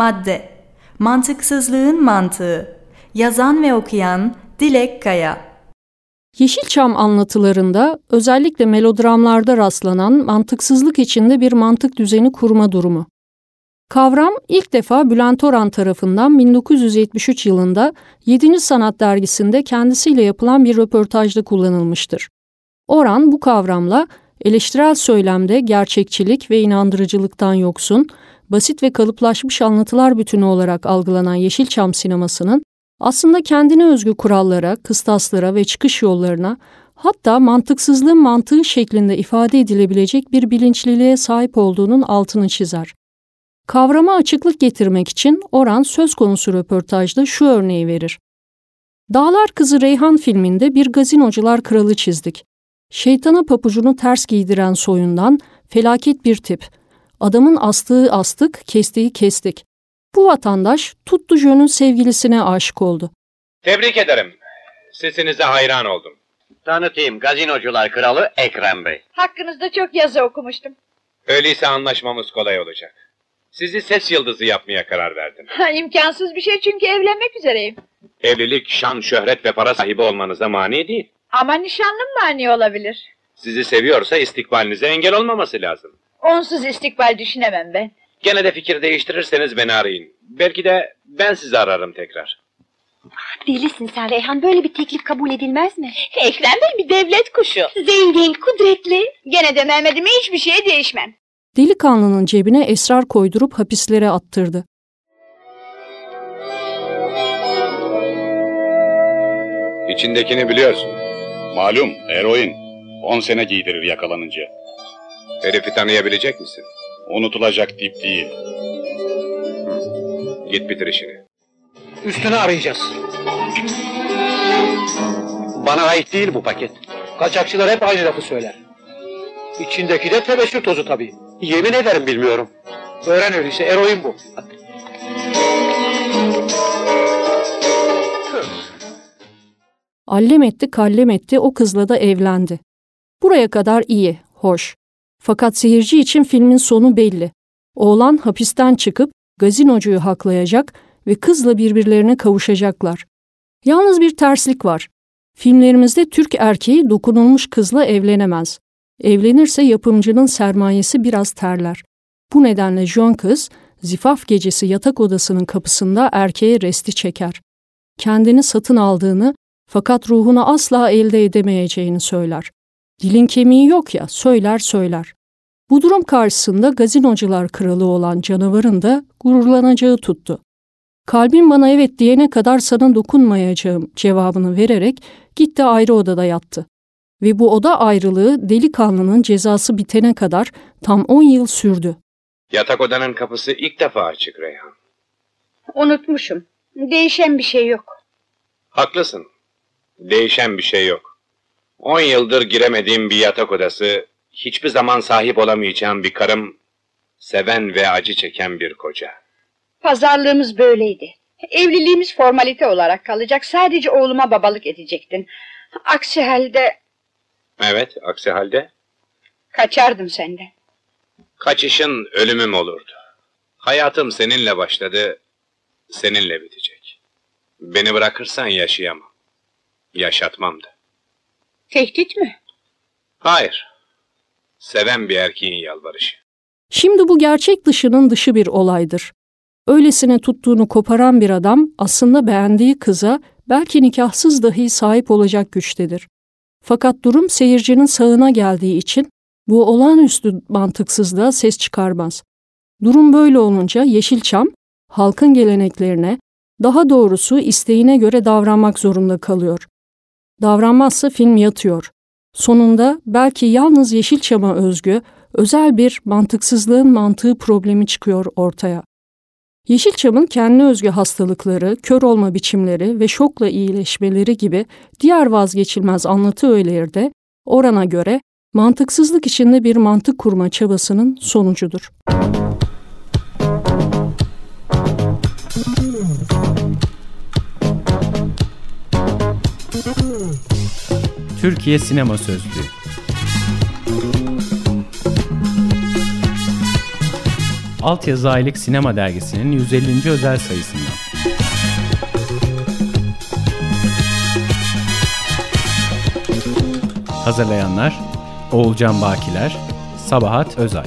Madde Mantıksızlığın mantığı Yazan ve okuyan Dilek Kaya Yeşilçam anlatılarında özellikle melodramlarda rastlanan mantıksızlık içinde bir mantık düzeni kurma durumu. Kavram ilk defa Bülent Orhan tarafından 1973 yılında 7. Sanat dergisinde kendisiyle yapılan bir röportajda kullanılmıştır. Orhan bu kavramla eleştirel söylemde gerçekçilik ve inandırıcılıktan yoksun, basit ve kalıplaşmış anlatılar bütünü olarak algılanan Yeşilçam sinemasının aslında kendine özgü kurallara, kıstaslara ve çıkış yollarına hatta mantıksızlığın mantığı şeklinde ifade edilebilecek bir bilinçliliğe sahip olduğunun altını çizer. Kavrama açıklık getirmek için Oran söz konusu röportajda şu örneği verir. Dağlar Kızı Reyhan filminde bir gazinocular kralı çizdik. Şeytana papucunu ters giydiren soyundan felaket bir tip. Adamın astığı astık, kestiği kestik. Bu vatandaş tuttu Jön'ün sevgilisine aşık oldu. Tebrik ederim. Sesinize hayran oldum. Tanıtayım gazinocular kralı Ekrem Bey. Hakkınızda çok yazı okumuştum. Öyleyse anlaşmamız kolay olacak. Sizi ses yıldızı yapmaya karar verdim. Ha, imkansız bir şey çünkü evlenmek üzereyim. Evlilik, şan, şöhret ve para sahibi olmanıza mani değil. Ama nişanlım mani olabilir. Sizi seviyorsa istikbalinize engel olmaması lazım. Onsuz istikbal düşünemem ben. Gene de fikir değiştirirseniz beni arayın. Belki de ben sizi ararım tekrar. Delisin sen Reyhan. Böyle bir teklif kabul edilmez mi? Ekrem Bey bir devlet kuşu. Zengin, kudretli. Gene de Mehmet'ime hiçbir şeye değişmem. Delikanlının cebine esrar koydurup hapislere attırdı. İçindekini biliyorsun. Malum eroin. 10 sene giydirir yakalanınca. Herifi tanıyabilecek misin? Unutulacak tip değil. Git bitir işini. Üstünü arayacağız. Bana ait değil bu paket. Kaçakçılar hep aynı lafı söyler. İçindeki de tebeşir tozu tabii. Yemin ederim bilmiyorum. Öğren öyleyse eroin bu. Allem etti kallem etti o kızla da evlendi. Buraya kadar iyi, hoş. Fakat seyirci için filmin sonu belli. Oğlan hapisten çıkıp gazinocuyu haklayacak ve kızla birbirlerine kavuşacaklar. Yalnız bir terslik var. Filmlerimizde Türk erkeği dokunulmuş kızla evlenemez. Evlenirse yapımcının sermayesi biraz terler. Bu nedenle John kız, zifaf gecesi yatak odasının kapısında erkeğe resti çeker. Kendini satın aldığını fakat ruhunu asla elde edemeyeceğini söyler. Dilin kemiği yok ya, söyler söyler. Bu durum karşısında gazinocular kralı olan canavarın da gururlanacağı tuttu. Kalbin bana evet diyene kadar sana dokunmayacağım cevabını vererek gitti ayrı odada yattı. Ve bu oda ayrılığı delikanlının cezası bitene kadar tam 10 yıl sürdü. Yatak odanın kapısı ilk defa açık Reyhan. Unutmuşum. Değişen bir şey yok. Haklısın. Değişen bir şey yok. 10 yıldır giremediğim bir yatak odası, hiçbir zaman sahip olamayacağım bir karım, seven ve acı çeken bir koca. Pazarlığımız böyleydi. Evliliğimiz formalite olarak kalacak. Sadece oğluma babalık edecektin. Aksi halde Evet, aksi halde kaçardım senden. kaçışın ölümüm olurdu. Hayatım seninle başladı, seninle bitecek. Beni bırakırsan yaşayamam. Yaşatmam da. Tehdit mi? Hayır. Seven bir erkeğin yalvarışı. Şimdi bu gerçek dışının dışı bir olaydır. Öylesine tuttuğunu koparan bir adam aslında beğendiği kıza belki nikahsız dahi sahip olacak güçtedir. Fakat durum seyircinin sağına geldiği için bu olağanüstü mantıksızlığa ses çıkarmaz. Durum böyle olunca Yeşilçam, halkın geleneklerine, daha doğrusu isteğine göre davranmak zorunda kalıyor. Davranmazsa film yatıyor. Sonunda belki yalnız Yeşilçam'a özgü, özel bir mantıksızlığın mantığı problemi çıkıyor ortaya. Yeşilçam'ın kendi özgü hastalıkları, kör olma biçimleri ve şokla iyileşmeleri gibi diğer vazgeçilmez anlatı öğeleri de orana göre mantıksızlık içinde bir mantık kurma çabasının sonucudur. Türkiye Sinema Sözlüğü Altyazı Aylık Sinema Dergisi'nin 150. özel sayısından. Hazırlayanlar Oğulcan Bakiler, Sabahat Özay